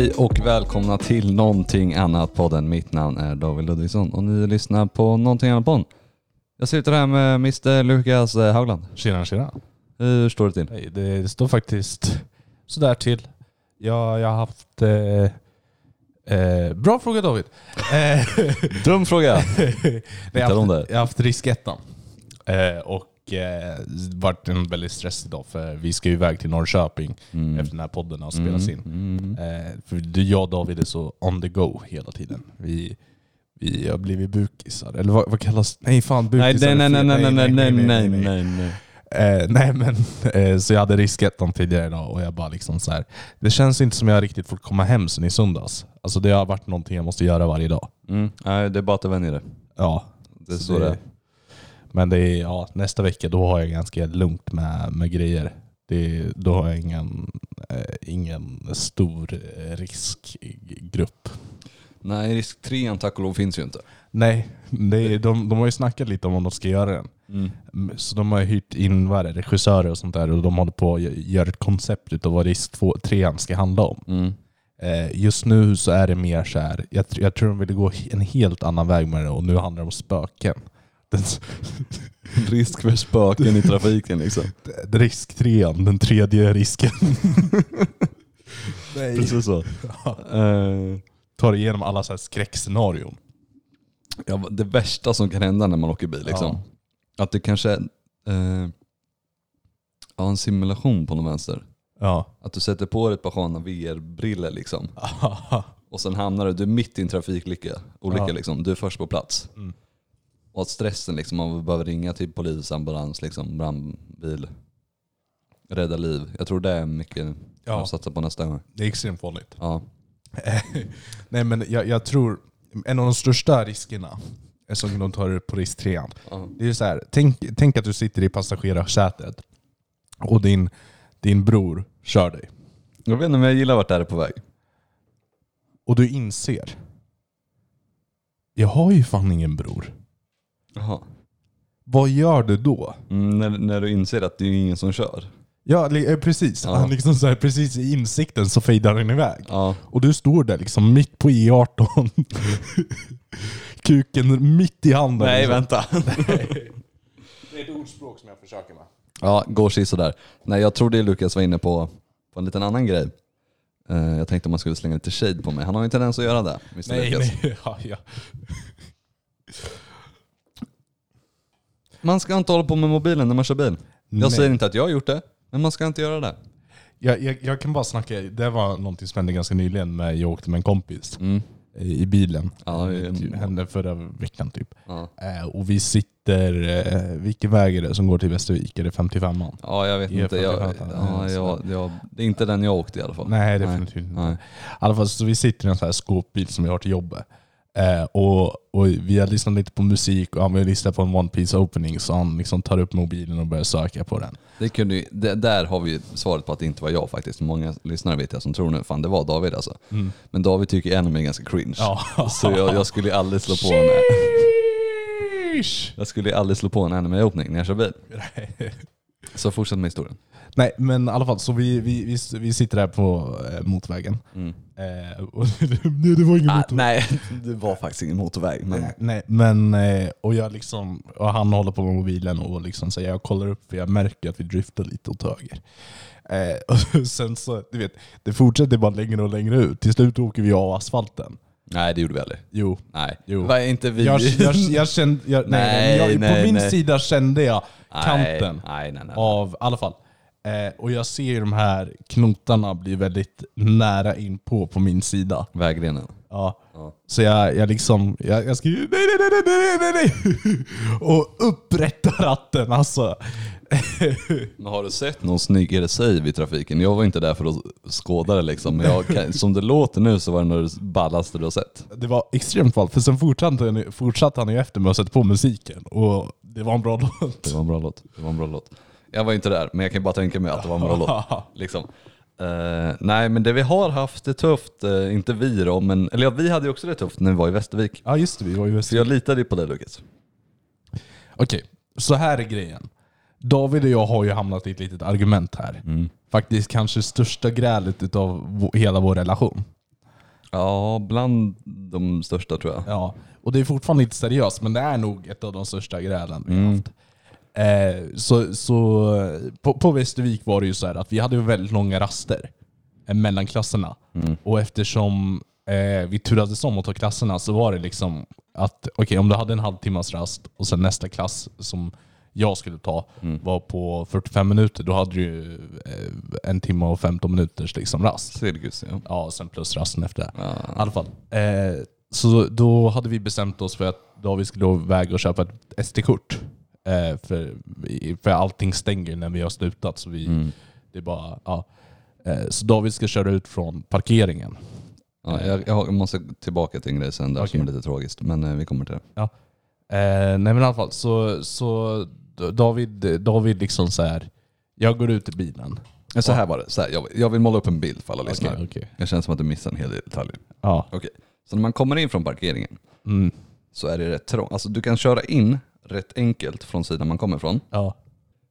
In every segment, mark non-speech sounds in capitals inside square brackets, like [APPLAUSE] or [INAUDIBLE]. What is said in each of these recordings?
Hej och välkomna till någonting annat podden. Mitt namn är David Ludvigsson och ni lyssnar på någonting annat podden. Jag sitter här med Mr Lukas eh, Haugland. Tjena tjena. Hur står det till? Nej, det står faktiskt sådär till. Jag, jag har haft... Eh, eh, bra fråga David. [LAUGHS] Eh, Dum fråga. [LAUGHS] Nej, jag, har haft, jag har haft riskettan. Eh, och eh, varit en väldigt stressig dag för vi ska ju iväg till Norrköping efter den här podden har spelats in. Mm. Eh, för du, jag och David är så on the go hela tiden. Vi, vi har blivit bukisar. Eller vad, vad kallas Nej fan, Nej, bukisar nej, är nej, fel. nej, nej, nej, nej, nej, nej. Eh, nej men, eh, så jag hade riskettan tidigare idag och jag bara liksom så här. Det känns inte som jag riktigt fått komma hem sen i söndags. Alltså det har varit någonting jag måste göra varje dag. Mm. Nej, det är bara att vänja dig. Ja. Det är så så det är. Men det är, ja, nästa vecka då har jag ganska lugnt med, med grejer. Det, då har jag ingen, eh, ingen stor eh, riskgrupp. Nej, risk 3 tack och lov finns ju inte. Nej, det de, de har ju snackat lite om om de ska göra den. Mm. Så de har hyrt in vad det, regissörer och sånt där och de håller på att gö- göra ett koncept utav vad risk 2, 3 ska handla om. Mm. Eh, just nu så är det mer så här. Jag, jag tror de ville gå en helt annan väg med det och nu handlar det om spöken. Den, [LAUGHS] Risk för spöken i trafiken liksom. risk 3, den tredje risken. [LAUGHS] Nej. Precis så. Eh, Tar igenom alla så här skräckscenarion. ja, det värsta som kan hända när man åker bil liksom. Att det kanske är eh, ja, en simulation på någon vänster. Ja. Att du sätter på dig ett par sköna VR-briller liksom. [LAUGHS] Och sen hamnar du, du mitt i en trafikolycka. Olycka, Ja. liksom. Du är först på plats. Mm. Och att stressen liksom, man behöver ringa till polis, ambulans, liksom, brandbil. Rädda liv. Jag tror det är mycket Ja. att satsa på nästa gång. Det är extremt vanligt. Ja. [LAUGHS] Nej men jag, jag tror, en av de största riskerna är som de tar upp på risk 3 Ja. Det är så här, tänk, tänk att du sitter i passagerarsätet och din, din bror kör dig. Jag vet inte om jag gillar vart det här är på väg. Och du inser, jag har ju fan ingen bror. Jaha. Vad gör du då? Mm, när, när du inser att det är ingen som kör. Ja, li- eh, precis. Ja. Han liksom så här, precis i insikten så fejdar han iväg. Ja. Och du står där liksom mitt på E18. Kuken mitt i handen. Nej liksom. vänta. [LAUGHS] Det är ett ordspråk som jag försöker med. Ja, går sådär. Nej jag tror det Lukas var inne på, på en liten annan grej. Eh, jag tänkte om man skulle slänga lite shade på mig. Han har ju en tendens att göra det. Mr. Nej, Lukas. nej. [LAUGHS] Ja, ja. Man ska inte hålla på med mobilen när man kör bil. Jag Nej. säger inte att jag har gjort det, men man ska inte göra det. Jag, jag, jag kan bara snacka, det var någonting som hände ganska nyligen. Med, jag åkte med en kompis Mm. i i bilen. Ja, det är- Det hände förra veckan typ. Ja. Eh, och vi sitter, eh, vilken väg är det som går till Västervik? Är det 55an? ja, jag vet E45, inte. Jag, ja, jag, jag, det är inte den jag åkte i alla fall. Nej, definitivt inte. Nej. I alla fall så vi sitter i en sån här skåpbil som vi har till jobbet. Eh, och, och vi har lyssnat lite på musik och han vill lyssna på en One Piece opening så han liksom tar upp mobilen och börjar söka på den. Det kunde, ju- det, där har vi svaret på att det inte var jag faktiskt. Många lyssnare vet jag som tror nu, fan det var David alltså. Men David tycker anime är ganska cringe. Ja. Så jag, jag skulle aldrig slå på en, jag skulle aldrig slå på en anime-opening när jag kör bil. Så fortsätt med historien. Nej men i alla fall, så vi, vi, vi, vi sitter där på eh, motorvägen. Mm. Eh, och, [LAUGHS] nej det var ingen Ah, motorväg. nej, [LAUGHS] det var faktiskt ingen motorväg. Men, Nej, nej, men eh, och jag liksom, och han håller på med mobilen och liksom så jag kollar upp för jag märker att vi driftar lite åt höger. [LAUGHS] Och sen så, du vet, det fortsätter bara längre och längre ut. Till slut åker vi av asfalten. Nej det gjorde vi aldrig. Jo. Nej. Jo. Var inte vi? Jag, jag, jag kände, jag, nej, Nej, nej, jag, nej, på min nej. sida kände jag kanten Nej, nej, nej. av, i alla fall. Eh, och jag ser ju de här knotarna bli väldigt nära in på på min sida. Vägrenen. Ja. Ja. Så jag, jag liksom, jag, jag skriver nej, nej, nej, nej, nej, nej. [LAUGHS] Och upprättar ratten alltså. Men har du sett någon snyggare save i trafiken? Jag var inte där för att skåda det liksom. Men jag kan, som det låter nu så var det nog det ballaste du har sett. Det var extremt ballt, för sen fortsatte han, fortsatte han ju efter med att sätta på musiken. Och det var en bra låt. Det var en bra låt. Det var en bra låt. Jag var inte där, men jag kan bara tänka mig att det var en bra låt. [LAUGHS] Liksom. Eh, nej, men det vi har haft det tufft, eh, inte vi då, men, eller ja, vi hade ju också det tufft när vi var i Västervik. Ja just det, vi var ju Så jag litade ju på dig Lukas. Okej, så här är grejen. David och jag har ju hamnat i ett litet argument här. Faktiskt kanske största grälet utav vå- hela vår relation. Ja, bland de största tror jag. Ja, och det är fortfarande inte seriöst, men det är nog ett av de största grälen vi Mm. haft. Eh, så så på, på Västervik var det ju så här att vi hade väldigt långa raster eh, mellan klasserna. Mm. Och eftersom eh, vi turades om att ta klasserna så var det liksom att okej, om du hade en halvtimmas rast och sen nästa klass som jag skulle ta Mm. var på 45 minuter, då hade du ju eh, en timme och 15 minuters liksom rast. Cirkus ja. Ja, sen plus rasten efter det. ja. I alla fall. Eh, så då hade vi bestämt oss för att David skulle iväg och köpa ett SD-kort. Eh, för, för allting stänger när vi har slutat. Så vi, Mm. det är bara, ja. eh, så David ska köra ut från parkeringen. Ja, jag, jag måste tillbaka till en grej sen där Okej. som är lite tragiskt. Men vi kommer till det. Eh, nej men i alla fall, så, så David, David liksom så här. jag går ut i bilen. Men Så här var det. Så här, jag, jag vill måla upp en bild för alla lyssnare. Okej, okej. Jag känner som att du missar en hel del detaljer. Ja. Okej. Så när man kommer in från parkeringen Mm. så är det rätt trångt. Alltså du kan köra in rätt enkelt från sidan man kommer ifrån. Ja.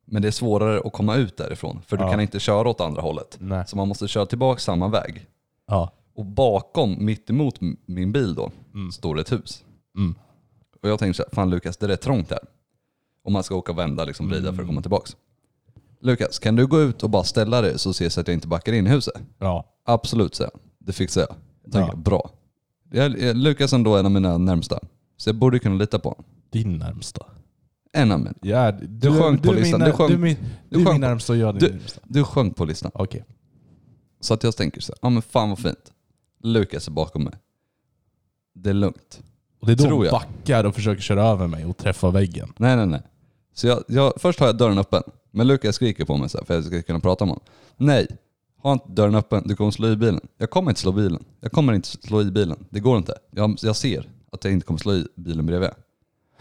Men det är svårare att komma ut därifrån. För du Ja. kan inte köra åt andra hållet. Nej. Så man måste köra tillbaka samma väg. Ja. Och bakom, mitt emot m- min bil då, står det ett hus. Mm. Och jag tänkte så här, fan Lukas det är rätt trångt här. Om man ska åka och vända, liksom vrida för att komma tillbaks. Lukas, kan du gå ut och bara ställa dig så ses att jag inte backar in i huset? Ja. Absolut, säger jag. Det fixar jag. Jag tänker, Ja. bra. Jag, jag, Lukas är ändå en av mina närmsta. Så jag borde kunna lita på honom. Din närmsta. En av mina. Ja, du, sjönk på är min listan. när- Du sjönk- är min- du du är sjönk min på- närmsta och jag är Du- din närmsta. Du sjönk på listan. Okej. Så att jag tänker så här, ja men fan vad fint. Lukas är bakom mig. Det är lugnt. Och det är då Tror hon jag. backar och försöker köra över mig och träffa väggen. Nej nej nej. Så jag, jag, först har jag dörren öppen. Men Lukas skriker på mig så här, för att jag ska kunna prata med honom. Nej, ha inte dörren öppen. Du kommer slå i bilen. Jag kommer inte slå bilen. Jag kommer inte slå i bilen. Det går inte. Jag, jag ser att jag inte kommer slå i bilen bredvid.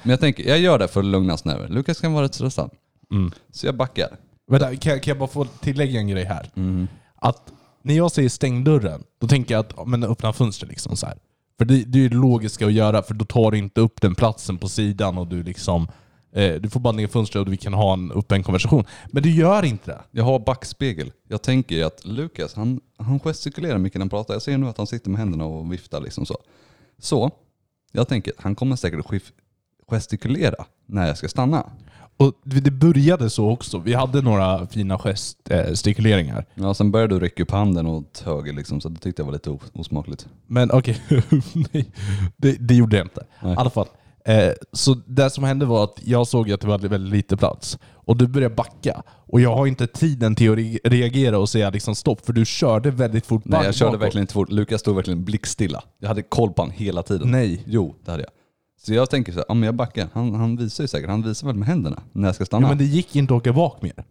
Men jag tänker, jag gör det för att lugna hans nerver. Lukas kan vara rätt stressad. Mm. Så jag backar. Vänta, kan, jag- kan jag bara få tillägga en grej här? Att när jag säger stäng dörren, då tänker jag att ja, men öppna fönstret liksom så här. För det, det är ju det logiska att göra, för då tar du inte upp den platsen på sidan och du liksom du får bara ner fönstret och vi kan ha en öppen konversation. Men du gör inte det. Jag har backspegel. Jag tänker att Lukas, han, han gestikulerar mycket när han pratar. Jag ser nu att han sitter med händerna och viftar liksom så. Så, jag tänker att han kommer säkert gestikulera när jag ska stanna. Och det började så också. Vi hade några fina gestikuleringar. Ja, sen började du räcka upp handen åt höger liksom, så det tyckte jag var lite os- osmakligt. Men okej, [LAUGHS] nej, det, det gjorde jag inte. Nej. I alla fall. Eh, så det som hände var att jag såg att det var väldigt lite plats. Och du började backa. Och jag har inte tiden till att re- reagera och säga liksom stopp, för du körde väldigt fort Nej, jag körde bakåt. verkligen inte fort. Lukas stod verkligen blickstilla. Jag hade koll på honom hela tiden. Nej. Jo, det hade jag. Så jag tänker så här, men jag backar. Han, han visar ju säkert, han visar väl med händerna när jag ska stanna. Ja, men det gick inte att åka bak mer.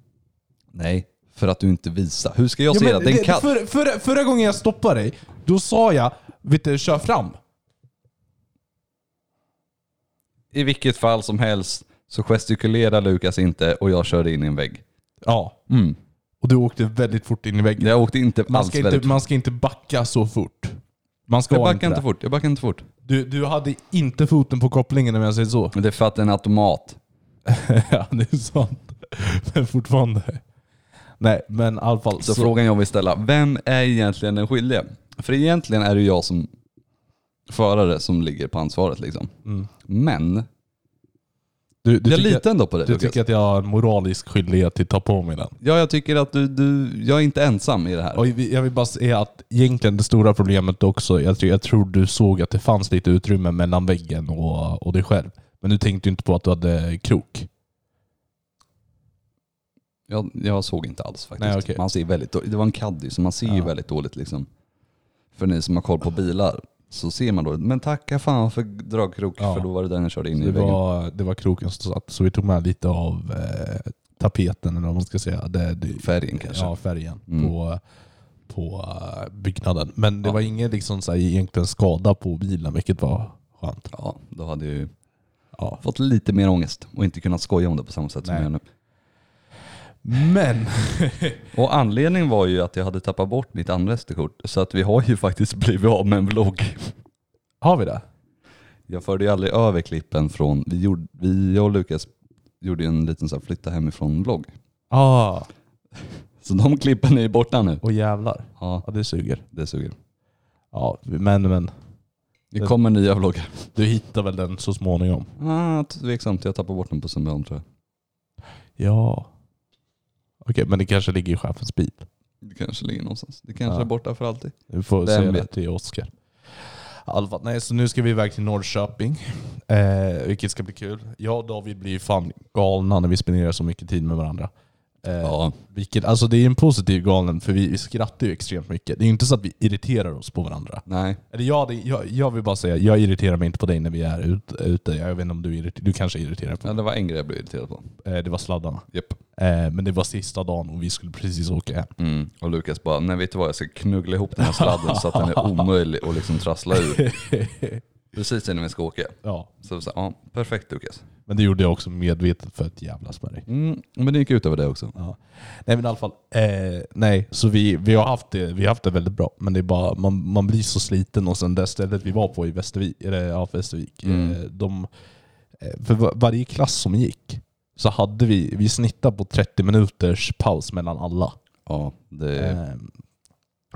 Nej, för att du inte visar. Hur ska jag Ja, se men det? Det är en det- katt. för, förra, förra gången jag stoppade dig, då sa jag vet du, kör fram. I vilket fall som helst så gestikulerar Lukas inte och jag körde in i en vägg. Ja. Mm. Och du åkte väldigt fort in i väggen. Jag åkte inte Man alls ska väldigt inte, man ska inte backa så fort. Man ska Jag backar inte det. fort, jag backar inte fort. Du, du hade inte foten på kopplingen om jag säger så. Men det är för att det är en automat. [LAUGHS] ja, det är sant. Men fortfarande. Nej, men i alla fall. Så, Så, frågan jag vill ställa, vem är egentligen den skyldige? För egentligen är det jag som förare som ligger på ansvaret liksom. Mm. Men, du, du, jag litar ändå på det du Lukas. tycker att jag har en moralisk skyldighet att ta på mig den? Ja, jag tycker att du, du, jag är inte ensam i det här. Och jag vill bara säga att egentligen det stora problemet också, jag tror, jag tror du såg att det fanns lite utrymme mellan väggen och, och dig själv. Men du tänkte ju inte på att du hade krok. Jag, jag såg inte alls faktiskt. Nej, okej. Man ser väldigt, det var en caddy så man ser ju väldigt dåligt liksom. För ni som har koll på bilar så ser man då, men tacka fan för dragkrok Ja. för då var det den jag körde in Så i det, väggen. var, det var kroken som satt, så vi tog med lite av eh, tapeten, eller vad man ska säga. Det, det, Färgen kanske. Ja, färgen Mm. på, på eh, byggnaden. Men det Ja. var ingen liksom, så här, egentligen skada på bilen, vilket var skönt. Ja, då hade ju Ja. fått lite mer ångest och inte kunnat skoja om det på samma sätt som Nej. jag gör nu. Men, [LAUGHS] Och anledningen var ju att jag hade tappat bort mitt andra SD-kort. Så att vi har ju faktiskt [LAUGHS] blivit av med en vlogg. har vi det? Jag förde ju aldrig över klippen från, vi, gjorde, vi jag och Lukas gjorde ju en liten så här flytta hemifrån vlogg. Ja, ah, [LAUGHS] Så de klippen är ju borta nu. och jävlar. Ja, Ja, det suger. det suger. Ja, men, men Det kommer nya vloggar. du hittar väl den så småningom? Ah, tveksamt, jag tappar bort den på Sundbyholm tror jag. Ja. Okej, men det kanske ligger i chefens bil. Det kanske ligger någonstans. Det kanske Ja. är borta för alltid. Du får Vem säga det vet? till Oskar. Alva, nej, så nu ska vi iväg till Norrköping, eh, vilket ska bli kul. Jag och David blir ju fan galna när vi spenderar så mycket tid med varandra. Eh, Ja. vilket, alltså det är en positiv galen, för vi, skrattar ju extremt mycket. Det är ju inte så att vi irriterar oss på varandra. Nej. Eller jag, jag, jag vill bara säga, jag irriterar mig inte på dig när vi är ute. ute. Jag vet inte om du irriterar Du kanske irriterar på Ja, mig. det var en grej jag blev irriterad på. Eh, det var sladdarna. Japp. Eh, men det var sista dagen och vi skulle precis åka hem. Mm. Och Lukas bara, nej vet du vad, jag ska knuggla ihop den här sladden så att den är omöjlig att liksom trassla ur. [LAUGHS] Precis innan vi ska åka. ja, Så, så ja, perfekt Lukas. Men det gjorde jag också medvetet för att jävlas med dig. Mm. Men det gick ut över det också. Ja. Nej men i alla fall, eh, nej, så vi, vi, har haft det, vi har haft det väldigt bra. Men det är bara, man, man blir så sliten och sen det stället vi var på i Västervik, eller, ja, Västervik Mm. eh, de, eh, för va- varje klass som gick så hade vi, vi snittade på 30 minuters paus mellan alla. Ja, det... Eh,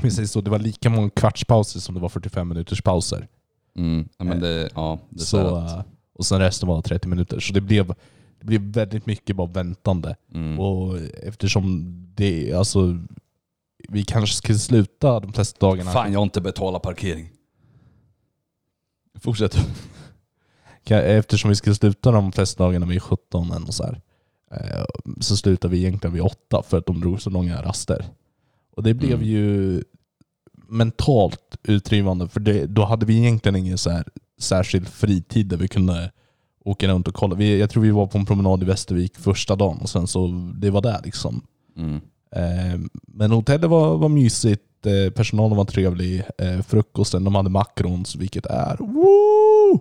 precis så, det var lika många kvartspauser som det var 45 minuters pauser. Mm. Ja, men det, ja, det Så, eh, och sen resten var 30 minuter. Så det blev, det blev väldigt mycket bara väntande. mm. Och eftersom det, alltså, vi kanske skulle sluta de flesta dagarna. Fan jag har inte betalat parkering. Fortsätt. [LAUGHS] Eftersom vi skulle sluta de flesta dagarna vid 17 och så här. eh, Så slutar vi egentligen vid 8 för att de drog så långa raster. Och det blev Mm. ju mentalt utdrivande för det, då hade vi egentligen ingen så här särskild fritid där vi kunde åka runt och kolla. Vi, jag tror vi var på en promenad i Västervik första dagen och sen så det var där liksom. Mm. Eh, Men hotellet var, var mysigt, eh, personalen var trevlig, eh, frukosten, de hade makrons, vilket är woo!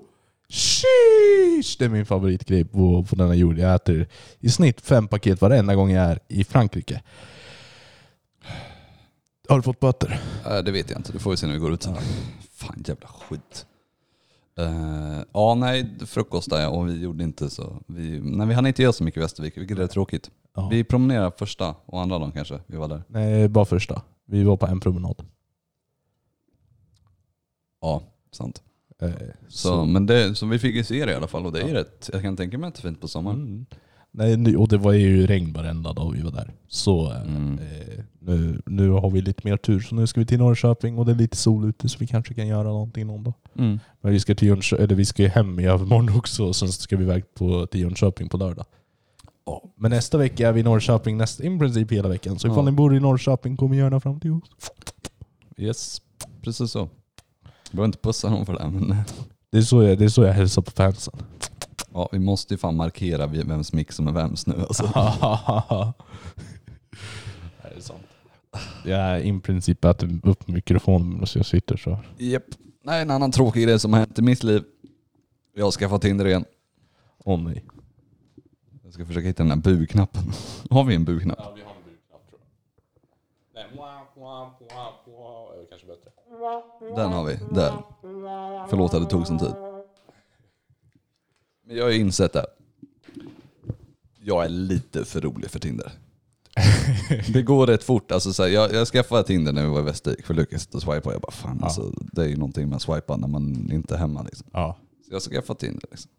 Sheesh! Det är min favoritgrej på, på denna jord. Jag äter i snitt fem paket varenda gång jag är i Frankrike. Har du fått böter? Äh, det vet jag inte, det får vi se när vi går ut sen. Fan jävla skit. Uh, ja nej, frukost där och vi gjorde inte så. Vi, nej, vi hann inte göra så mycket i Västervik, vilket är tråkigt. Ja. Vi promenerade första och andra dagen kanske, vi var där. Nej, bara första. Vi var på en promenad. Ja, sant. Eh, Så, Men det, så vi fick ju se det i alla fall och det är rätt, jag kan tänka mig att det är fint på sommaren. Mm. Nej, och det var ju regn varenda dag vi var där. Så eh, Mm. eh, nu, nu har vi lite mer tur. Så nu ska vi till Norrköping och det är lite sol ute så vi kanske kan göra någonting någon dag. Mm. Men vi ska, till Jönskö- eller vi ska hem i övermorgon också och sen ska vi iväg på, till Jönköping på lördag. Ja. Men nästa vecka är vi i Norrköping nästa, i princip hela veckan. Så ifall Ja. ni bor i Norrköping, kom gärna fram till oss. Yes, precis så. Jag behöver inte pussa någon för det, men Det är så jag, det är så jag hälsar på fansen. Ja, vi måste ju fan markera vems mick som är vems nu alltså. [LAUGHS] det är sant. Jag är i princip äter upp mikrofonen så jag sitter så. Japp. Nej, en annan tråkig grej som har hänt i mitt liv. Jag har skaffat Tinder igen. Åh nej. Jag ska försöka hitta den här bu-knappen. [LAUGHS] Har vi en bu-knapp? Ja, vi har en budknapp tror jag. Nej, wah, wah, wah, wah. Kanske bättre. Den har vi. Där. Förlåt att det tog sån tid. Men jag har ju insett det. Jag är lite för rolig för Tinder. [LAUGHS] Det går rätt fort. Alltså, så här, jag, jag skaffade Tinder när vi var i Västervik för Lukas och swipade. Jag bara fan Ja. alltså, det är ju någonting med att swipa när man inte är hemma. Liksom. Ja. Så jag skaffade Tinder. Liksom.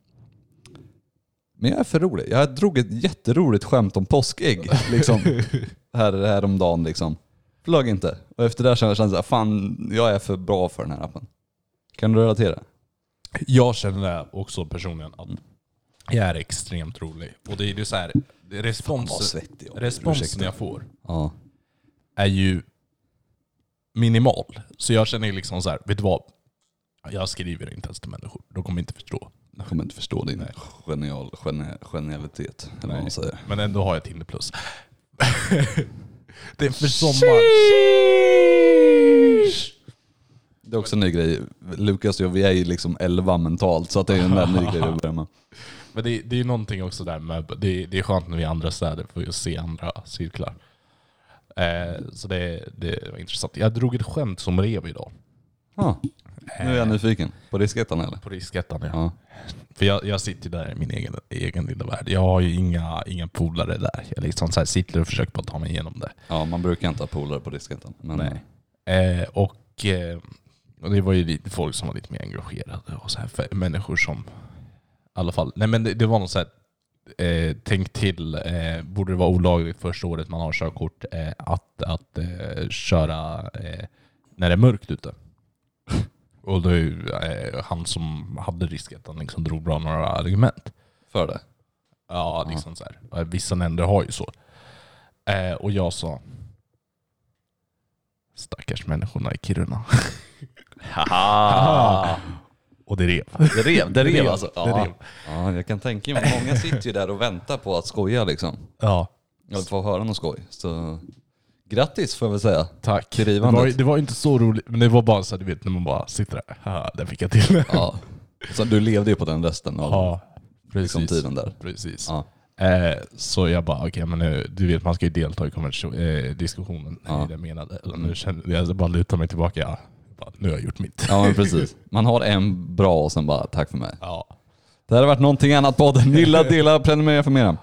Men jag är för rolig. Jag drog ett jätteroligt skämt om påskägg liksom, [LAUGHS] här, häromdagen. Liksom. Flög inte. Och efter det kände jag här, fan jag är för bra för den här appen. Kan du relatera? Jag känner också personligen att jag är extremt rolig. Och det är ju så här, responsen, svettig jag blir, responsen ursäkta. jag får Ja. är ju minimal. Så jag känner liksom så här, vet du vad? Jag skriver inte ens till människor. De kommer inte förstå. Jag kommer inte förstå din genial, geni, genialitet. Eller vad man säger. Men ändå har jag Tinder plus. [LAUGHS] det är för sommar. Det är också en ny grej. Lukas och jag, vi är ju liksom 11 mentalt så att det är en där ny grej att börja med. [LAUGHS] Men det, det är någonting också där med, det, det är skönt när vi är i andra städer för att se andra cirklar. Eh, så det, det var intressant. Jag drog ett skämt som rev idag. Ja. Nu är jag nyfiken. På diskettan eller? På riskettan ja. Ja. För jag, jag sitter där i min egen, egen lilla värld. Jag har ju inga, inga polare där. Jag liksom så här sitter och försöker bara ta mig igenom det. Ja, man brukar inte ha polare på diskettan. Men Nej. Eh, och eh, Och det var ju lite folk som var lite mer engagerade och så här, för människor som i alla fall, nej men det, det var något så här, eh, tänk till, eh, borde det vara olagligt första året man har körkort eh, att, att eh, köra eh, när det är mörkt ute. [LAUGHS] Och då eh, han som hade risket, han liksom drog bra några argument. För det? Ja, liksom så här. Vissa länder har ju så. Eh, och jag sa, stackars människorna i Kiruna. [LAUGHS] Haha! Och det rev. Det rev, det rev alltså? Det Ja. rev. ja, jag kan tänka mig. Många sitter ju där och väntar på att skoja liksom. Ja, Eller få höra någon skoj. Så grattis får jag väl säga. tack. Till Det var, det var inte så roligt, men det var bara så du vet när man bara sitter där. Haha, där fick jag till. Ja. Så du levde ju på den resten av Ja, liksom, precis. tiden där. precis. Ja. Eh, så jag bara, okej men nu, du vet man ska ju delta i konversation- eh, diskussionen. Ja. Det jag menade. Eller Nu kände jag bara lutar mig tillbaka. Bara, nu har jag gjort mitt. ja, men precis. Man har en bra och sen bara tack för mig. Ja. Det här har varit någonting annat podden. Gilla, [LAUGHS] dela, prenumerera för mera.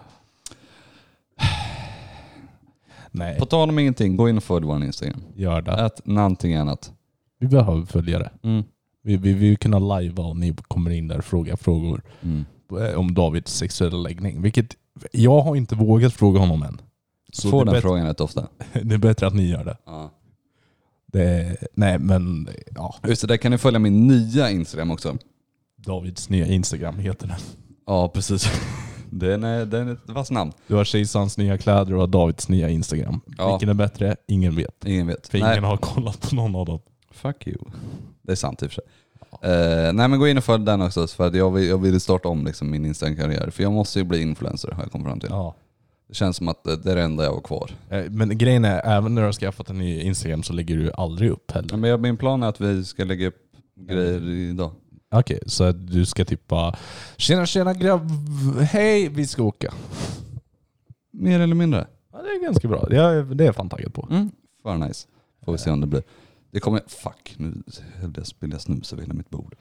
Nej, På tal om ingenting, gå in och följ vår Instagram. gör det. Ät någonting annat. Vi behöver följare. Mm. Vi, vi vi vill kunna lajva och ni kommer in där och frågar frågor Mm. eh, om Davids sexuella läggning. Vilket jag har inte vågat fråga honom än. Så Får den bättre, frågan rätt ofta. [LAUGHS] det är bättre att ni gör det. Ja. Det nej men, ja. Just det, där kan ni följa min nya Instagram också. Davids nya Instagram heter den. Ja, precis. [LAUGHS] Den är, den är ett vasst namn. Du har Kejsarens nya kläder och Davids nya Instagram. Ja. Vilken är bättre? Ingen vet. Ingen vet. För Nej. ingen har kollat på någon av dem. Fuck you. Det är sant i och för sig. Eh, nej men gå in och följ den också för att jag vill, jag vill starta om liksom min Instagram-karriär. För jag måste ju bli influencer har jag kommit fram till. Ja. Det känns som att det det är det enda jag har kvar. Eh, Men grejen är, även när du har skaffat en ny Instagram så lägger du aldrig upp heller. Ja, men jag- min plan är att vi ska lägga upp grejer idag. Okej, så att du ska typ bara Tjena tjena grabb, hej vi ska åka. Mer eller mindre. Ja, det är ganska bra. Det är, det är jag fan taggad på. Mm. För nice. Får vi se om det blir. Det kommer, fuck nu höll jag spilla jag snus över hela mitt bord.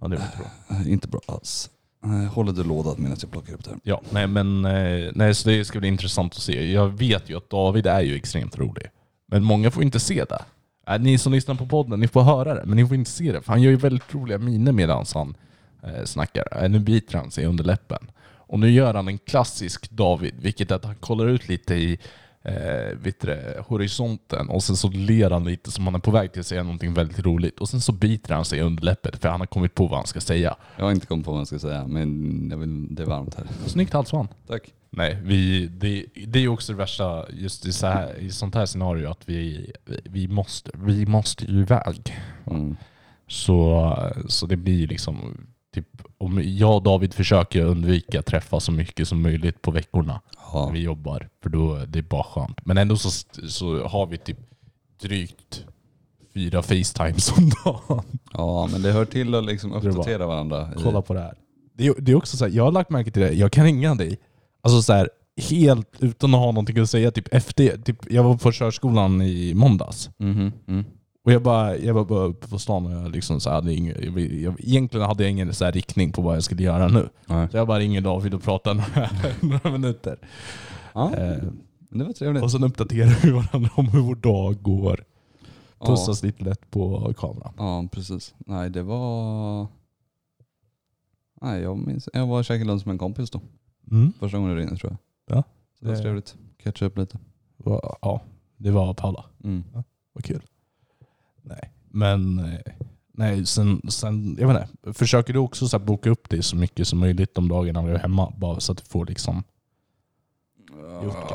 Ja, det inte bra. Eh, inte bra alls. Eh, Håller du lådad medan jag plockar upp det här. Ja, nej men eh, nej, så det ska bli intressant att se. Jag vet ju att David är ju extremt rolig. Men många får inte se det. Eh, ni som lyssnar på podden, ni får höra det, men ni får inte se det. För han gör ju väldigt roliga miner medan han eh, snackar. Nu biter han sig under läppen. Och nu gör han en klassisk David, vilket är att han kollar ut lite i eh, vet det, horisonten och sen så ler han lite som han är på väg till att säga någonting väldigt roligt. Och sen så biter han sig under läppet för han har kommit på vad han ska säga. Jag har inte kommit på vad jag ska säga men jag vill, det är varmt här. Snyggt halsband. Tack. Nej, vi, det, det är också det värsta just i, så här, i sånt här scenario att vi, vi, vi, måste, vi måste ju iväg. Mm. Så, så det blir ju liksom, typ, om jag och David försöker undvika träffa så mycket som möjligt på veckorna Ja. när vi jobbar. För då det är bara skönt. Men ändå så, så har vi typ drygt fyra facetimes [LAUGHS] om dagen. ja men det hör till att liksom är bara- uppdatera varandra. i- Kolla på det här. Det är, det är också så här, jag har lagt märke till det, jag kan ringa dig. Alltså så här, helt utan att ha någonting att säga. Typ efter, typ, jag var på körskolan i måndags. Mhm, mm. Och jag, bara, jag bara på stan och jag liksom så hade ingen, jag, jag, egentligen hade jag ingen så riktning på vad jag skulle göra nu. Nej. Så jag bara ringer David och pratar några, [LAUGHS] några minuter. Ja, Eh, det var trevligt. och sen uppdaterar vi varandra om hur vår dag går. Ja. Pussas lite lätt på kameran. Ja, precis. Nej, det var... Nej, jag minns. Jag var och käkade lunch med en kompis då. Mm. Första gången du ringde tror jag. Ja. Så det var trevligt. Catcha upp lite. Ja, det var Paula. Mm. Vad kul. Nej, men eh, nej, sen, sen, jag vet inte. Försöker du också så boka upp dig så mycket som möjligt de dagarna du är hemma? Bara så att du får liksom... Gjort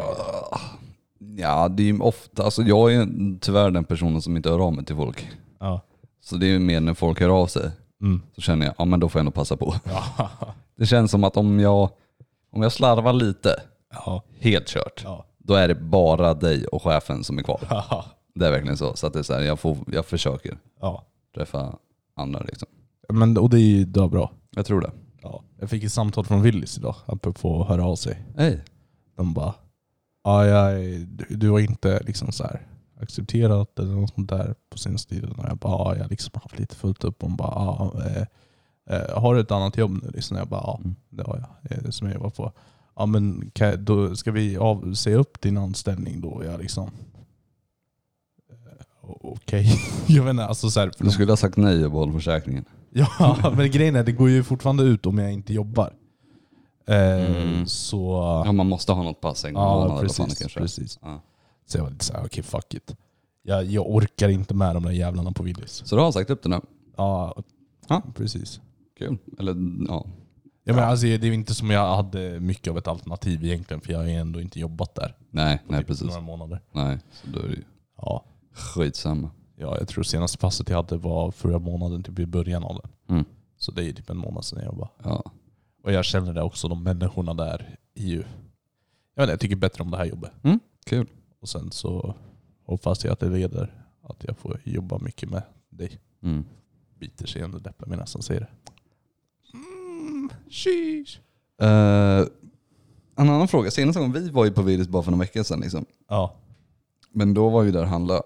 Ja, det är ju ofta, alltså jag är tyvärr den personen som inte hör av mig till folk. Ja. Så det är ju mer när folk hör av sig. Mm. Så känner jag, ja men då får jag nog passa på. Ja. [LAUGHS] Det känns som att om jag, om jag slarvar lite, Ja. helt kört, då är det bara dig och chefen som är kvar. [LAUGHS] Det är verkligen så. Så att det är så här, jag, får, jag försöker ja. träffa andra liksom. Men, och det är ju det är bra. Jag tror det. Ja. Jag fick ett samtal från Willys idag, apropå att höra av sig. Hej. De bara, ja, jag, du, du har inte liksom så här accepterat eller något sånt där på sin stil. Och jag bara, ja, jag har liksom haft lite fullt upp. Hon bara, ja, eh, eh, har du ett annat jobb nu? Liksom. Jag bara, ja Mm. det har jag. Eh, som jag var på. Ja men kan, då ska vi av, se upp din anställning då? Jag liksom, Okej. [LAUGHS] Jag inte, alltså så här, Du skulle ha sagt nej och behållit försäkringen. [LAUGHS] Ja, men grejen är det går ju fortfarande ut om jag inte jobbar. Eh, Mm. Så... Ja, man måste ha något pass en gång i Ja, månaden. eller vad fan det precis. kanske är. precis. Ja. Så jag var lite såhär, okej fuck it. Jag, jag orkar inte med de där jävlarna på Willys. Så du har sagt upp det nu? Ja, Ja. precis. Kul. Eller ja. Ja, men alltså, det är inte som jag hade mycket av ett alternativ egentligen, för jag har ju ändå inte jobbat där. Nej, nej Typ precis. Några månader. Nej, så då är det ju Ja. Skitsamma. ja, jag tror senaste passet jag hade var förra månaden, typ i början av den. Mm. Så det är ju typ en månad sedan jag jobbade. Ja. Och jag känner det också, de människorna där är ju... Jag vet inte, jag tycker bättre om det här jobbet. Kul. Och sen så hoppas jag att det leder att jag får jobba mycket med dig. Mm. Biter sig under läppen medan han säger det. Mm, sheesh. Eh, en annan fråga. Senaste gången vi var ju på Virus bara för några veckor sedan. Liksom. Ja. Men då var ju där och handla.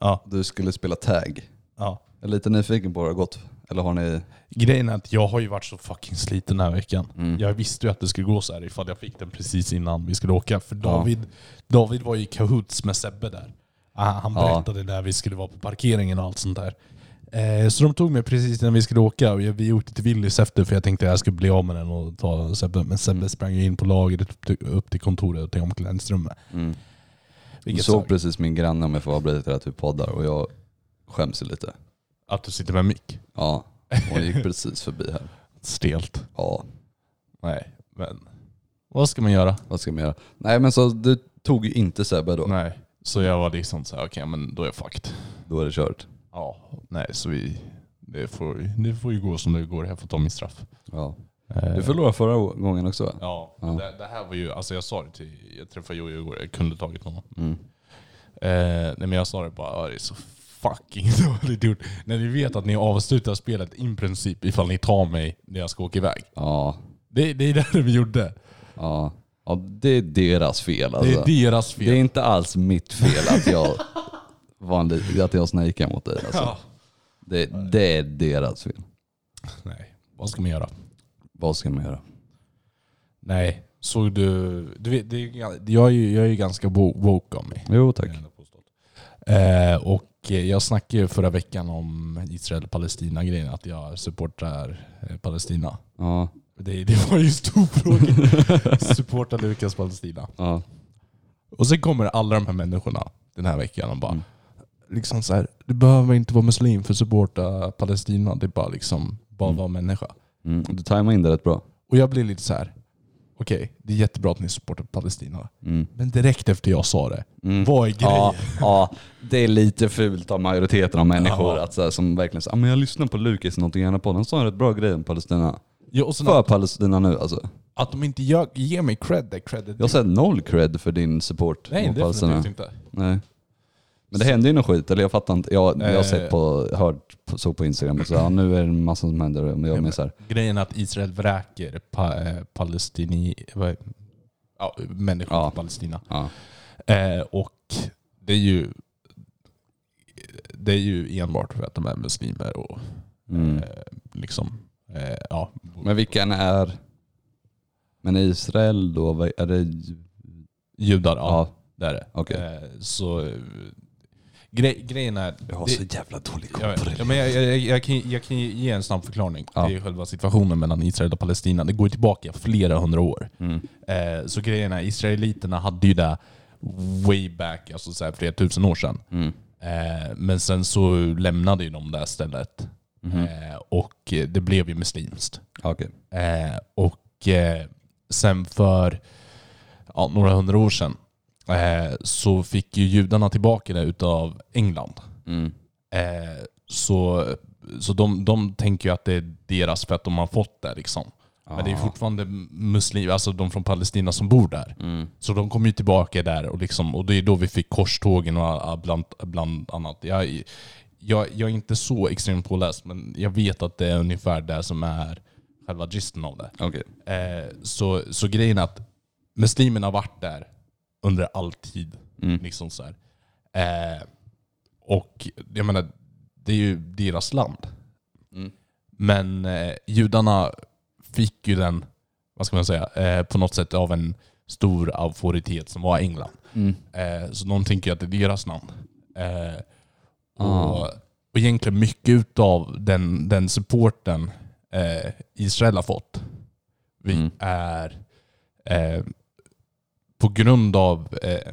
Ja. Du skulle spela tag. ja. Jag är lite nyfiken på hur det har gått. Eller har ni... Grejen är att jag har ju varit så fucking sliten den här veckan. Mm. Jag visste ju att det skulle gå så här ifall jag fick den precis innan vi skulle åka. För Ja. David, David var ju i kahoots med Sebbe där. Ah, Han berättade när vi skulle vara på parkeringen och allt sånt där. Eh, så de tog mig precis när vi skulle åka och vi åkte till Willys efter för jag tänkte att jag skulle bli av med den och ta Sebbe. Men Sebbe Mm. sprang in på lagret upp till, upp till kontoret och till omklädningsrummet. Mm. Vilket såg såg precis min granne om jag får avbryta det att vi poddar och jag skäms ju lite. att du sitter med mick. Ja, hon gick precis förbi här. [LAUGHS] Stelt. Ja, Nej, men vad ska man göra? vad ska man göra? Nej men så du tog ju inte Sebbe då. Nej. Så jag var liksom så här, okej men då är jag fucked. Då är det kört. Ja, nej så vi... Det får, det får ju gå som det går. Jag får ta min straff. Ja. Eh, Du förlorade förra gången också va? Ja, Ja. Det, det här var ju, alltså jag sa det till, jag träffade Jojo igår, jag kunde tagit honom. Mm. Eh, nej men jag sa det bara, "Ja, det är så fucking [LAUGHS] dåligt gjort. När ni vet att ni avslutar spelet i princip ifall ni tar mig när jag ska åka iväg. Ja. Det, det är [LAUGHS] det vi gjorde. Ja. ja, det är deras fel alltså. Det är deras fel. Det är inte alls mitt fel att jag, [LAUGHS] att jag snejkade mot dig. Alltså. Ja. Det, det är deras fel. Nej, vad ska man göra? Vad ska man göra? Nej, såg du... du vet, det är, jag, är ju, jag är ju ganska wo- woke av mig. Jo tack. Eh, och eh, jag snackade ju förra veckan om Israel-Palestina-grejen, att jag supportar eh, Palestina. Ja. Det, det var ju stor fråga. [LAUGHS] Supporta Lukas Palestina. Ja. Och sen kommer alla de här människorna den här veckan och bara Mm. liksom så här, du behöver inte vara muslim för att supporta Palestina. Det är bara liksom, bara Mm. vara människa. Mm. Du tajmade in det rätt bra. Och jag blir lite så här. okej, det är jättebra att ni supportar Palestina. Mm. Men direkt efter jag sa det, Mm. vad är grejen? Ja, ja, det är lite fult av majoriteten av människor Ja. att så här, som verkligen säger ah, men jag lyssnar på Lukas någonting gärna på. Han sa en rätt bra grej om Palestina. Ja, och sen För att, Palestina nu alltså. att de inte gör, ger mig cred där cred är Jag har sett noll cred för din support Nej, mot Palestina. definitivt inte. Nej. Men det händer ju något skit, eller jag fattar inte. Jag, jag har Eh. sett på, hört, på, såg på Instagram och så ja, nu är det en massa som händer. Men jag är med så här, Grejen är att Israel vräker pa, eh, palestini, vad ja, människor Ja. i Palestina. ja. Eh, och det är ju det är ju enbart för att de är muslimer och Mm. eh, liksom, eh, ja. Men vilken är... Men Israel då, är det... Judar, ja. Ja, Det är det. okej. Eh, så grej, grejen är... Jag har det- så jävla dålig koll jag, på det. ja, men jag, jag, jag, kan, jag kan ge en snabb förklaring Ja. till själva situationen mellan Israel och Palestina. Det går tillbaka flera hundra år. Mm. Eh, så grejen är, israeliterna hade ju det way back, alltså så här flera tusen år sedan. Mm. Eh, men sen så lämnade ju de det här stället. Mhm. Eh, och det blev ju muslimskt. Okej. Eh, och eh, sen för ja, några hundra år sedan eh, så fick ju judarna tillbaka det utav England. Mm. Eh, så så de, de tänker ju att det är deras för att de har fått det liksom. Men det är Ah. fortfarande muslimer, alltså de från Palestina som bor där. Mm. Så de kom ju tillbaka där och, liksom, och det är då vi fick korstågen och bland, bland annat. Jag, jag, jag är inte så extremt påläst men jag vet att det är ungefär det som är själva gisten av det. Okej. Eh, så, så grejen är att muslimerna har varit där under all tid. Mm. Liksom så. Eh, och jag menar, det är ju deras land. Mm. Men eh, judarna fick ju den, vad ska man säga, eh, på något sätt av en stor auktoritet som var England. Mm. Eh, så de tänker att det är deras land. Eh, Ah. Och, och egentligen mycket av den, den supporten eh, Israel har fått vi Mm. är eh, på grund av eh,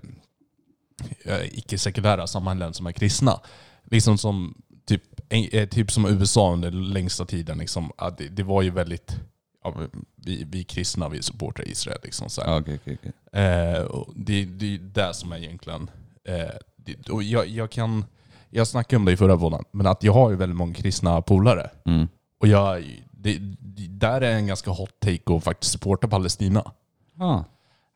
eh, icke-sekulära samhällen som är kristna. Liksom som typ, eh, typ som USA under längsta tiden. Liksom, det, det var ju väldigt... Ja, vi, vi kristna, vi supportar Israel. Liksom, så okej, okej, okej. Eh, det, det är det som är egentligen... Eh, det, och jag, jag kan... Jag snackade om det i förra podden, men att jag har ju väldigt många kristna polare. Mm. Och jag, det, där är en ganska hot take att faktiskt supporta Palestina. Ah.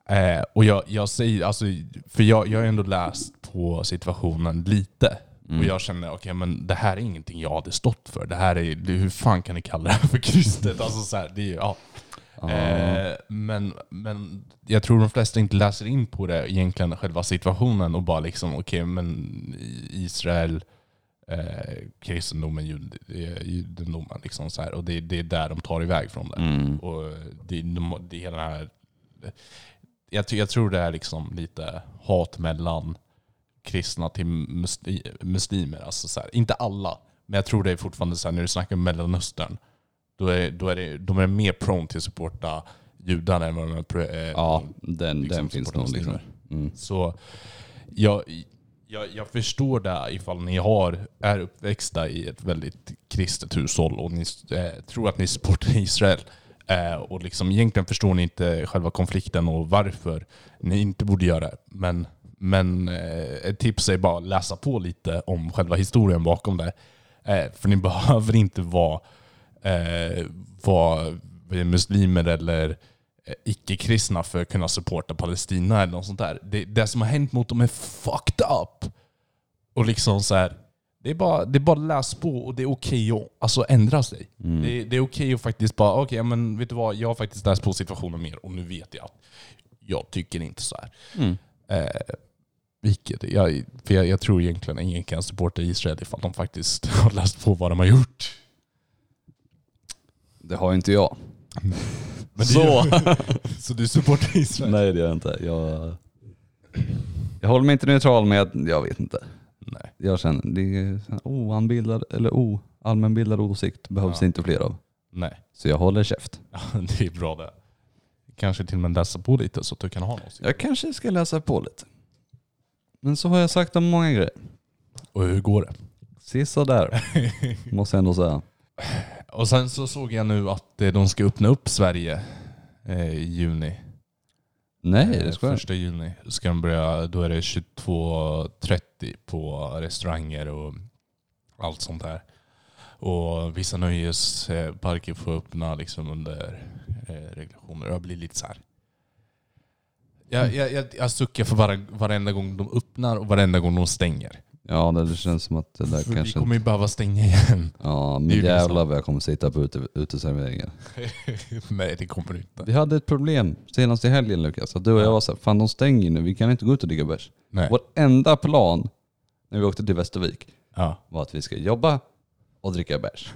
Eh, och jag, jag säger, alltså, för jag, jag har ändå läst på situationen lite. Mm. Och jag känner, okej men det här är ingenting jag hade stått för. Det här är, det, hur fan kan ni kalla det här för kristet? Alltså, så här, det är, ja. Ah. Eh, men, men jag tror de flesta inte läser in på det egentligen, själva situationen och bara liksom, okej men Israel, eh, kristendomen, jud, eh, judendomen, liksom så här, och det, det är där de tar iväg från det. Mm. Och det, de, det hela den här... Jag, jag tror det är liksom lite hat mellan kristna till musli, muslimer. Alltså så här, inte alla, men jag tror det är fortfarande så här, när du snackar om Mellanöstern, då är, då är det, de är mer prone till att supporta judar än vad de är eh, Ja, den, liksom den finns nog liksom. Mm. Så jag, jag, jag förstår det ifall ni har, är uppväxta i ett väldigt kristet hushåll och ni eh, tror att ni supportar Israel. Eh, och liksom egentligen förstår ni inte själva konflikten och varför ni inte borde göra det. Men, men eh, ett tips är bara att läsa på lite om själva historien bakom det. Eh, för ni [LAUGHS] behöver inte vara, eh, vara muslimer eller eh, icke-kristna för att kunna supporta Palestina eller något sånt där. Det, det som har hänt mot dem är fucked up. Och liksom så här, det är bara, det är bara att läsa på och det är okej att alltså, ändra sig. Mm. Det, det är okej att faktiskt bara, okej men vet du vad, jag har faktiskt läst på situationen mer och nu vet jag att jag tycker inte så här. Mm. Eh, vilket, jag, för jag, jag tror egentligen ingen kan supporta Israel ifall de faktiskt [LAUGHS] har läst på vad de har gjort. Det har inte jag. Men Så. gör- [LAUGHS] så du supportar Israel? Nej det gör jag inte. Jag, jag håller mig inte neutral med, jag vet inte. Nej. Jag känner, det är oanbildad, eller o, allmänbildad åsikt behövs Ja. inte fler av. Nej. Så jag håller käft. [LAUGHS] Det är bra det. Kanske till och med läsa på lite så att du kan ha något. Jag kanske ska läsa på lite. Men så har jag sagt om många grejer. Och hur går det? Sista där [LAUGHS] måste jag ändå säga. Och sen så såg jag nu att eh, de ska öppna upp Sverige eh, i juni. Nej Eh, det ska Första juni ska de börja, då är det 22.30 på restauranger och allt sånt där. Och vissa nöjesparker får öppna liksom under eh, regulationer. Jag blir lite så här. Jag, jag, jag, jag suckar för vare, varenda gång de öppnar och varenda gång de stänger. Ja det känns som att det där För vi kanske... kommer ju behöva stänga igen. Ja men jävlar vad jag kommer sitta på ute, uteserveringar. [LAUGHS] Nej det kommer du inte. Vi hade ett problem senast i helgen Lukas. Att du och jag Ja. var såhär, fan de stänger nu, vi kan inte gå ut och dricka bärs. Nej. Vår enda plan när vi åkte till Västervik Ja. var att vi ska jobba och dricka bärs.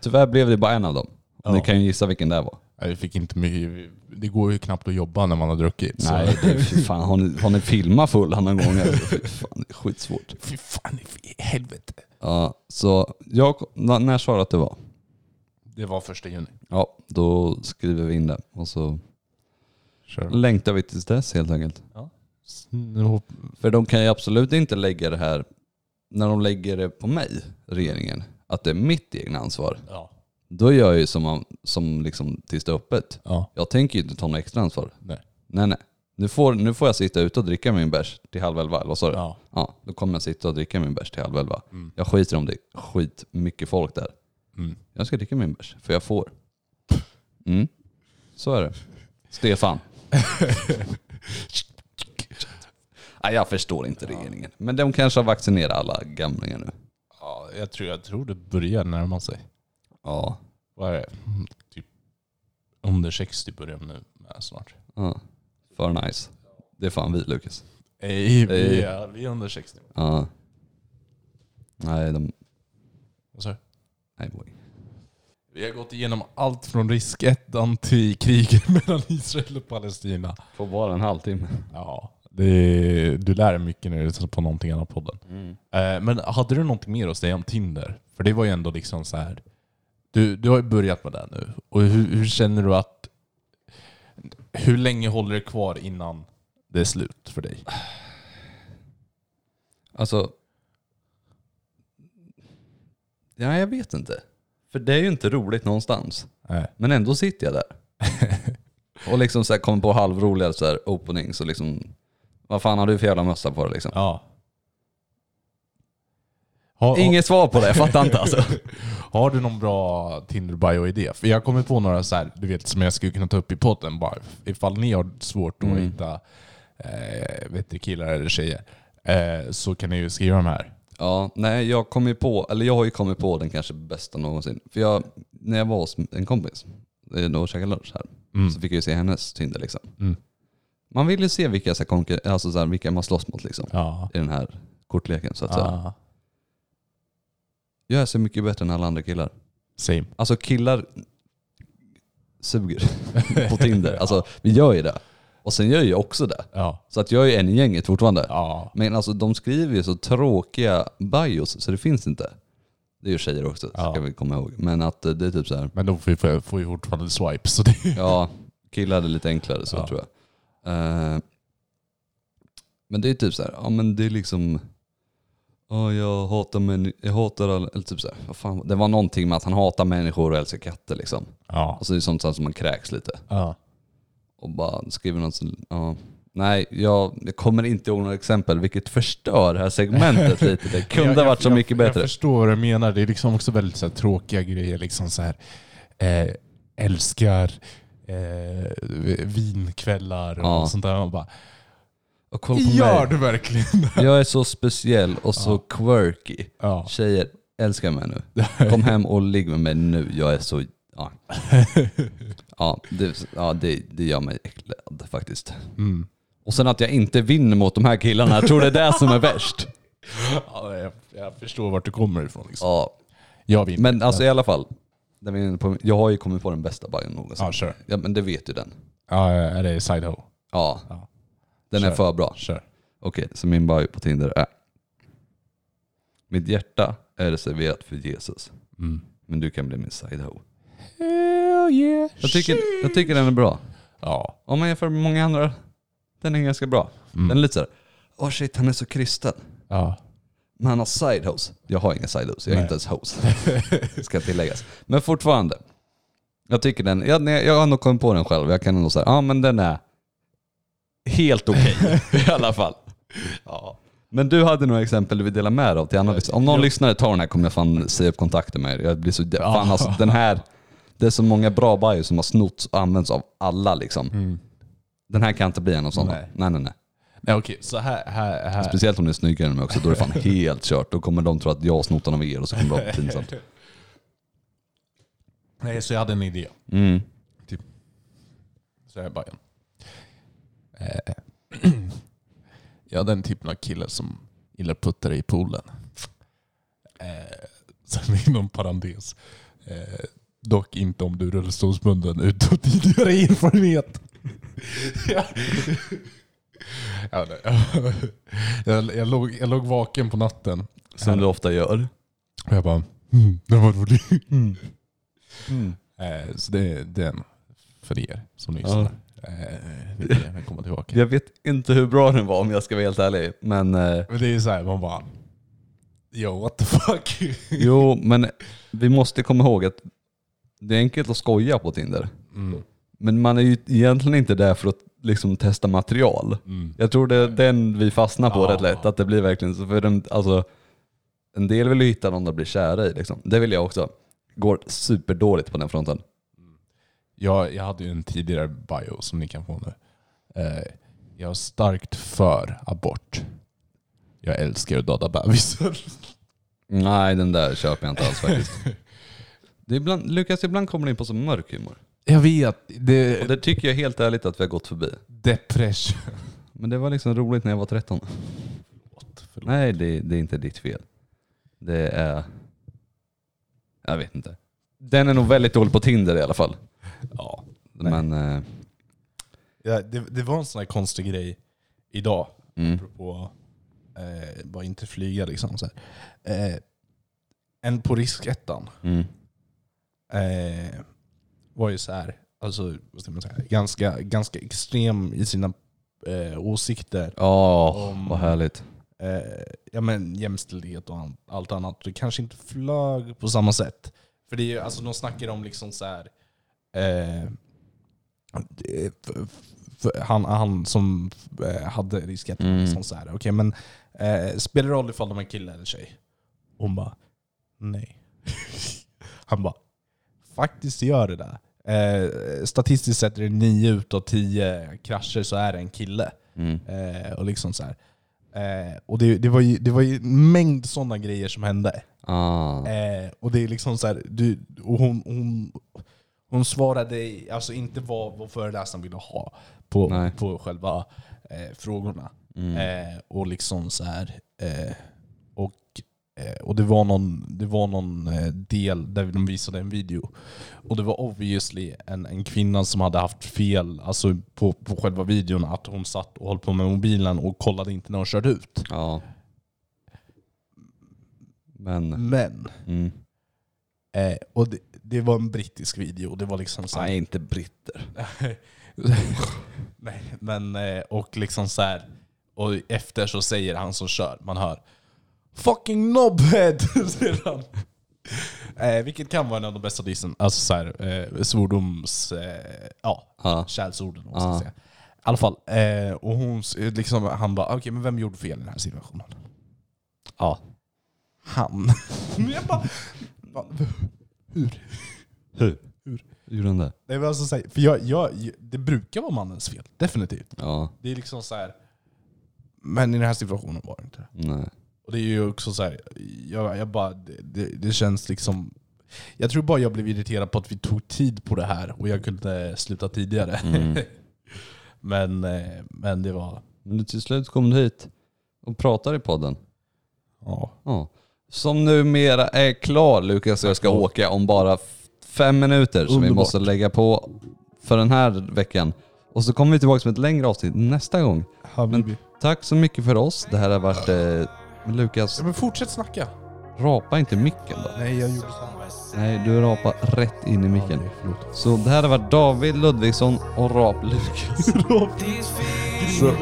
Tyvärr blev det bara en av dem. Ja. Ni kan ju gissa vilken det var. Nej, Vi fick inte mycket, det går ju knappt att jobba när man har druckit. så- Nej, det, fy fan, har, ni, har ni filmat full någon gång? Fy fan, det är skitsvårt. Fy fan i helvete. Ja, så jag, när sa du att det var? Det var första juni. Ja, då skriver vi in det och så Kör. längtar vi tills dess helt enkelt. Hopp- För de kan ju absolut inte lägga det här, när de lägger det på mig, regeringen, att det är mitt egna ansvar. Ja. Då gör jag ju som, som liksom tills det är öppet. Ja. Jag tänker ju inte ta något extra ansvar. Nej. Nej nej. Nu får, nu får jag sitta ute och dricka min bärs till halv elva, eller vad sa du? Ja. Ja, då kommer jag sitta och dricka min bärs till halv elva. Mm. Jag skiter om det är skit mycket folk där. Mm. Jag ska dricka min bärs, för jag får. Mm. Så är det. Stefan. [LAUGHS] Nej, jag förstår inte regeringen. Men de kanske har vaccinerat alla gamlingar nu. ja jag, tror, jag tror det börjar närma sig. Ja. Vad är det? Typ under 60 börjar nu med snart. ja. För nice. Det är fan vi Lukas. Ej, vi, är, vi är under 60. Ja. Nej, de... Vad sa du? Nej boy. Vi har gått igenom allt från riskettan till kriget [LAUGHS] mellan Israel och Palestina. Får bara en halvtimme. Ja, Det, du lär dig mycket när du lyssnar på någonting annat podden. Mm. Eh, men hade du någonting mer att säga om Tinder? För det var ju ändå liksom så här. Du, du har ju börjat med det nu. Och hur, hur känner du att... Hur länge håller det kvar innan det är slut för dig? Alltså... Ja, jag vet inte. För det är ju inte roligt någonstans. Nej. Men ändå sitter jag där. [LAUGHS] och liksom så här kommer på halvroliga så här openings och liksom... Vad fan har du för jävla mössa på dig liksom? Ja. Har, Inget svar på det, jag fattar inte alltså. [LAUGHS] har, du någon bra Tinder-bio-idé? För jag kommer på några så här, du vet, som jag skulle kunna ta upp i podden. Bara, ifall ni har svårt att Mm. hitta eh, vet du, killar eller tjejer eh, så kan ni ju skriva de här. Ja, nej jag kom ju på, eller jag har ju kommit på den kanske bästa någonsin. För jag, när jag var hos en kompis eh, och käkade lunch här, Mm. så fick jag ju se hennes Tinder liksom. Mm. Man vill ju se vilka, så här, alltså, så här, vilka man slåss mot liksom, Ja. i den här kortleken så att säga. Ah, Jag är så mycket bättre än alla andra killar. same. Alltså killar suger [LAUGHS] på Tinder. Alltså vi gör ju det. Och sen gör jag också det. Ja. Så att jag är en i gänget fortfarande. Ja. Men alltså de skriver ju så tråkiga bios så det finns inte. Det är ju tjejer också, Ja. ska vi komma ihåg. Men att eh, det är typ så här. Men då får vi, får vi fortfarande swipe. Så det, ja, killar är lite enklare så Ja. tror jag. Eh, men det är typ så här, ja men det är liksom, ja jag hatar människor, jag hatar eller typ så här, vad fan, det var någonting med att han hatar människor och älskar katter liksom. ja. Alltså det är sånt som man kräks lite. ja. Och bara skriver något som, ja. Nej, jag, jag kommer inte ihåg några exempel, vilket förstör det här segmentet [LAUGHS] lite. Det kunde Jag- ha varit så jag, mycket bättre. Jag förstår vad du menar. Det är liksom också väldigt så här, tråkiga grejer. Liksom så här, eh, älskar eh, vinkvällar och Ja. sånt där. Man bara, Och kolla på gör mig. du verkligen det? [LAUGHS] Jag är så speciell och så quirky. Ja. Tjejer, älskar mig nu. Kom hem och ligg med mig nu. Jag är så... Ja, [LAUGHS] ja, det, ja det, det gör mig äcklad faktiskt. Mm. Och sen att jag inte vinner mot de här killarna. Jag tror det är det som är värst. [LAUGHS] Ja, jag, jag förstår vart du kommer ifrån. Liksom. Ja, Jag vinner. men alltså i alla fall. där vi är inne på- Jag har ju kommit på den bästa bajen någonsin. Ja, kör. Ja, men det vet ju den. Ja, är det Sideho? Ja, Ja. Den är Kör. för bra. Kör. Okej, så min bio på Tinder är. Mitt hjärta är reserverat för Jesus. Mm. Men du kan bli min sideho. Hell yeah. Jag tycker, jag tycker den är bra. Ja. Om man jämför med många andra, den är ganska bra. Mm. Den är lite såhär, åh shit han är så kristen. Ja. Men han har sidehos. Jag har inga sidehos, jag är Nej. inte ens host. [LAUGHS] Ska tilläggas. Men fortfarande. Jag tycker den, jag, jag har nog kommit på den själv. Jag kan ändå säga, ja men den är helt okej [LAUGHS] i alla fall. ja. Men du hade några exempel du vill dela med dig av till andra. Om någon Jag- lyssnare tar den här kommer jag fan säga upp kontakten med er. Jag blir så, fan alltså den här, det är så många bra bios som har snotts och använts av alla liksom. Mm. Den här kan inte bli en av sådana. Nej. Nej nej nej. Nej okej, så här, här, här. Speciellt om det är snyggare än mig också, då är det fan [LAUGHS] helt kört. Då kommer de tro att jag har snott den av er och så kommer det vara pinsamt. Nej, så jag hade en idé. Mm. Så jag bara en. Eh, [CLEARS THROAT] jag hade den typen av kille som gillar puttar i poolen. Eh, [LAUGHS] sen inom parentes. Eh, dock inte om du är rullstolsbunden utan tidigare erfarenhet. ja. [LAUGHS] Ja, nej. [LAUGHS] jag, jag, låg, jag låg vaken på natten. Som du ofta gör. Och jag bara, mm, den var rolig. Mm. Eh, så det är den för er som lyssnar. Eh, ni kan gärna komma tillbaka. Jag vet inte hur bra den var om jag ska vara helt ärlig. Men eh, Men det är ju såhär, man bara... Yo, what the fuck? jo, men vi måste komma ihåg att det är enkelt att skoja på Tinder. Mm. Men man är ju egentligen inte där för att liksom testa material. Mm. Jag tror det är den vi fastnar på Ja. rätt lätt. Att det blir verkligen så. För den, alltså, en del vill ju hitta någon att bli kära i. Liksom. Det vill jag också. Går superdåligt på den fronten. Jag, jag hade ju en tidigare bio som ni kan få nu. Eh, jag är starkt för abort. Jag älskar att döda bebisar. Nej, den där köper jag inte alls faktiskt. Det är ibland, Lukas, ibland kommer du in på så mörk humor. Jag vet, det, Och det tycker jag helt ärligt att vi har gått förbi. depression. Men det var liksom roligt när jag var 13. Förlåt. Nej, det, det är inte ditt fel. Det är... Jag vet inte. Den är nog väldigt dålig på Tinder i alla fall. Ja. Nej. Men... Eh, Ja, det, det var en sån här konstig grej. idag. Mm. Apropå eh, bara inte flyga liksom. Så här. Eh, en på riskettan Mm. eh, var ju så här, alltså, vad ska man säga, ganska, ganska extrem i sina eh, åsikter. Ja, Om- vad härligt. eh, ja, men jämställdhet och an- allt annat. Det kanske inte flög på samma sätt. För det är, ju- alltså, de snackar om liksom så här, eh, han, han som eh, hade riskerat Mm. liksom så här, okej men eh, spelar det roll ifall de är kille eller tjej? Hon bara, nej. [LAUGHS] Han bara, faktiskt gör det där. Eh, statistiskt sett är det nio utav tio krascher så är det en kille. Mm. Eh, och liksom så här. Eh, och det, det, var ju, det var ju en mängd sådana grejer som hände. Ah. Eh, och det är liksom så här, du, och hon, hon, hon svarade alltså inte vad, vad föreläsaren ville ha på, Nej. på själva eh, frågorna. Mm. Eh, och liksom så här, eh, och, eh, och det var någon, det var någon eh, del där de visade en video. Och det var obviously en, en kvinna som hade haft fel alltså på, på själva videon, att hon satt och höll på med mobilen och kollade inte när hon körde ut. Ja. Men... Men, Mm. eh, och det, det var en brittisk video, det var liksom så här, Nej, inte britter. [LAUGHS] Nej, men eh, och liksom så här. Och efter så säger han som kör, man hör Fucking knobhead! [LAUGHS] säger han. Eh, vilket kan vara en av de bästa dissen, alltså så här, eh, svordoms... Eh, ja, Ja. säga. I alla fall, eh, och hon, liksom, han bara okej men vem gjorde fel i den här situationen? Ja. Han. Men [LAUGHS] jag bara, hur? Hur? Hur? Gjorde han det? Nej, men alltså, så här, för jag, jag, det brukar vara mannens fel, definitivt. Ja. Det är liksom så här. Men i den här situationen var det inte det. Nej. Och det är ju också så här, jag, jag bara, det, det, det känns liksom... Jag tror bara jag blev irriterad på att vi tog tid på det här och jag kunde sluta tidigare. Mm. [LAUGHS] men, eh, men det var... Men till slut kom du hit och pratar i podden. Ja. Ja. Som numera är klar. Lukas och jag ska åka om bara fem minuter som vi Underbart. måste lägga på för den här veckan. Och så kommer vi tillbaka med ett längre avsnitt nästa gång. Habibi. Tack så mycket för oss. Det här har varit eh, Lukas, Ja, men fortsätt snacka. Rapa inte micken då. Nej, jag gjorde så. Nej, du rapar rätt in i micken. Så det här har varit David Ludvigsson och Rap Lukas. [LAUGHS] Så,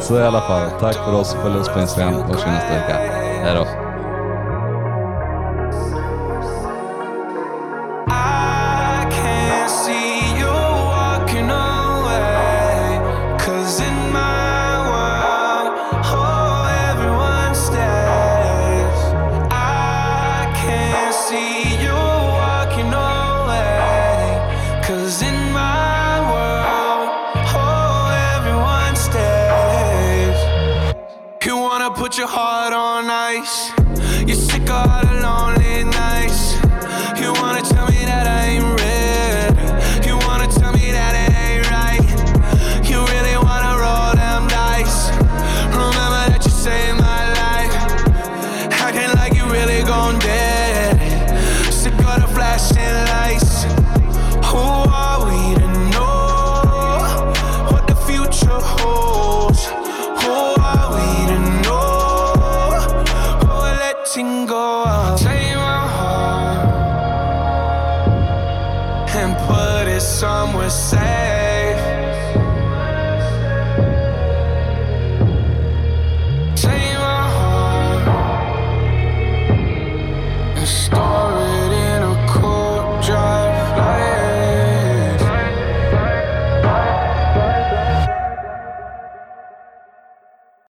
så i alla fall, tack för oss. Följ oss på Instagram ses nästa vecka. Hej då.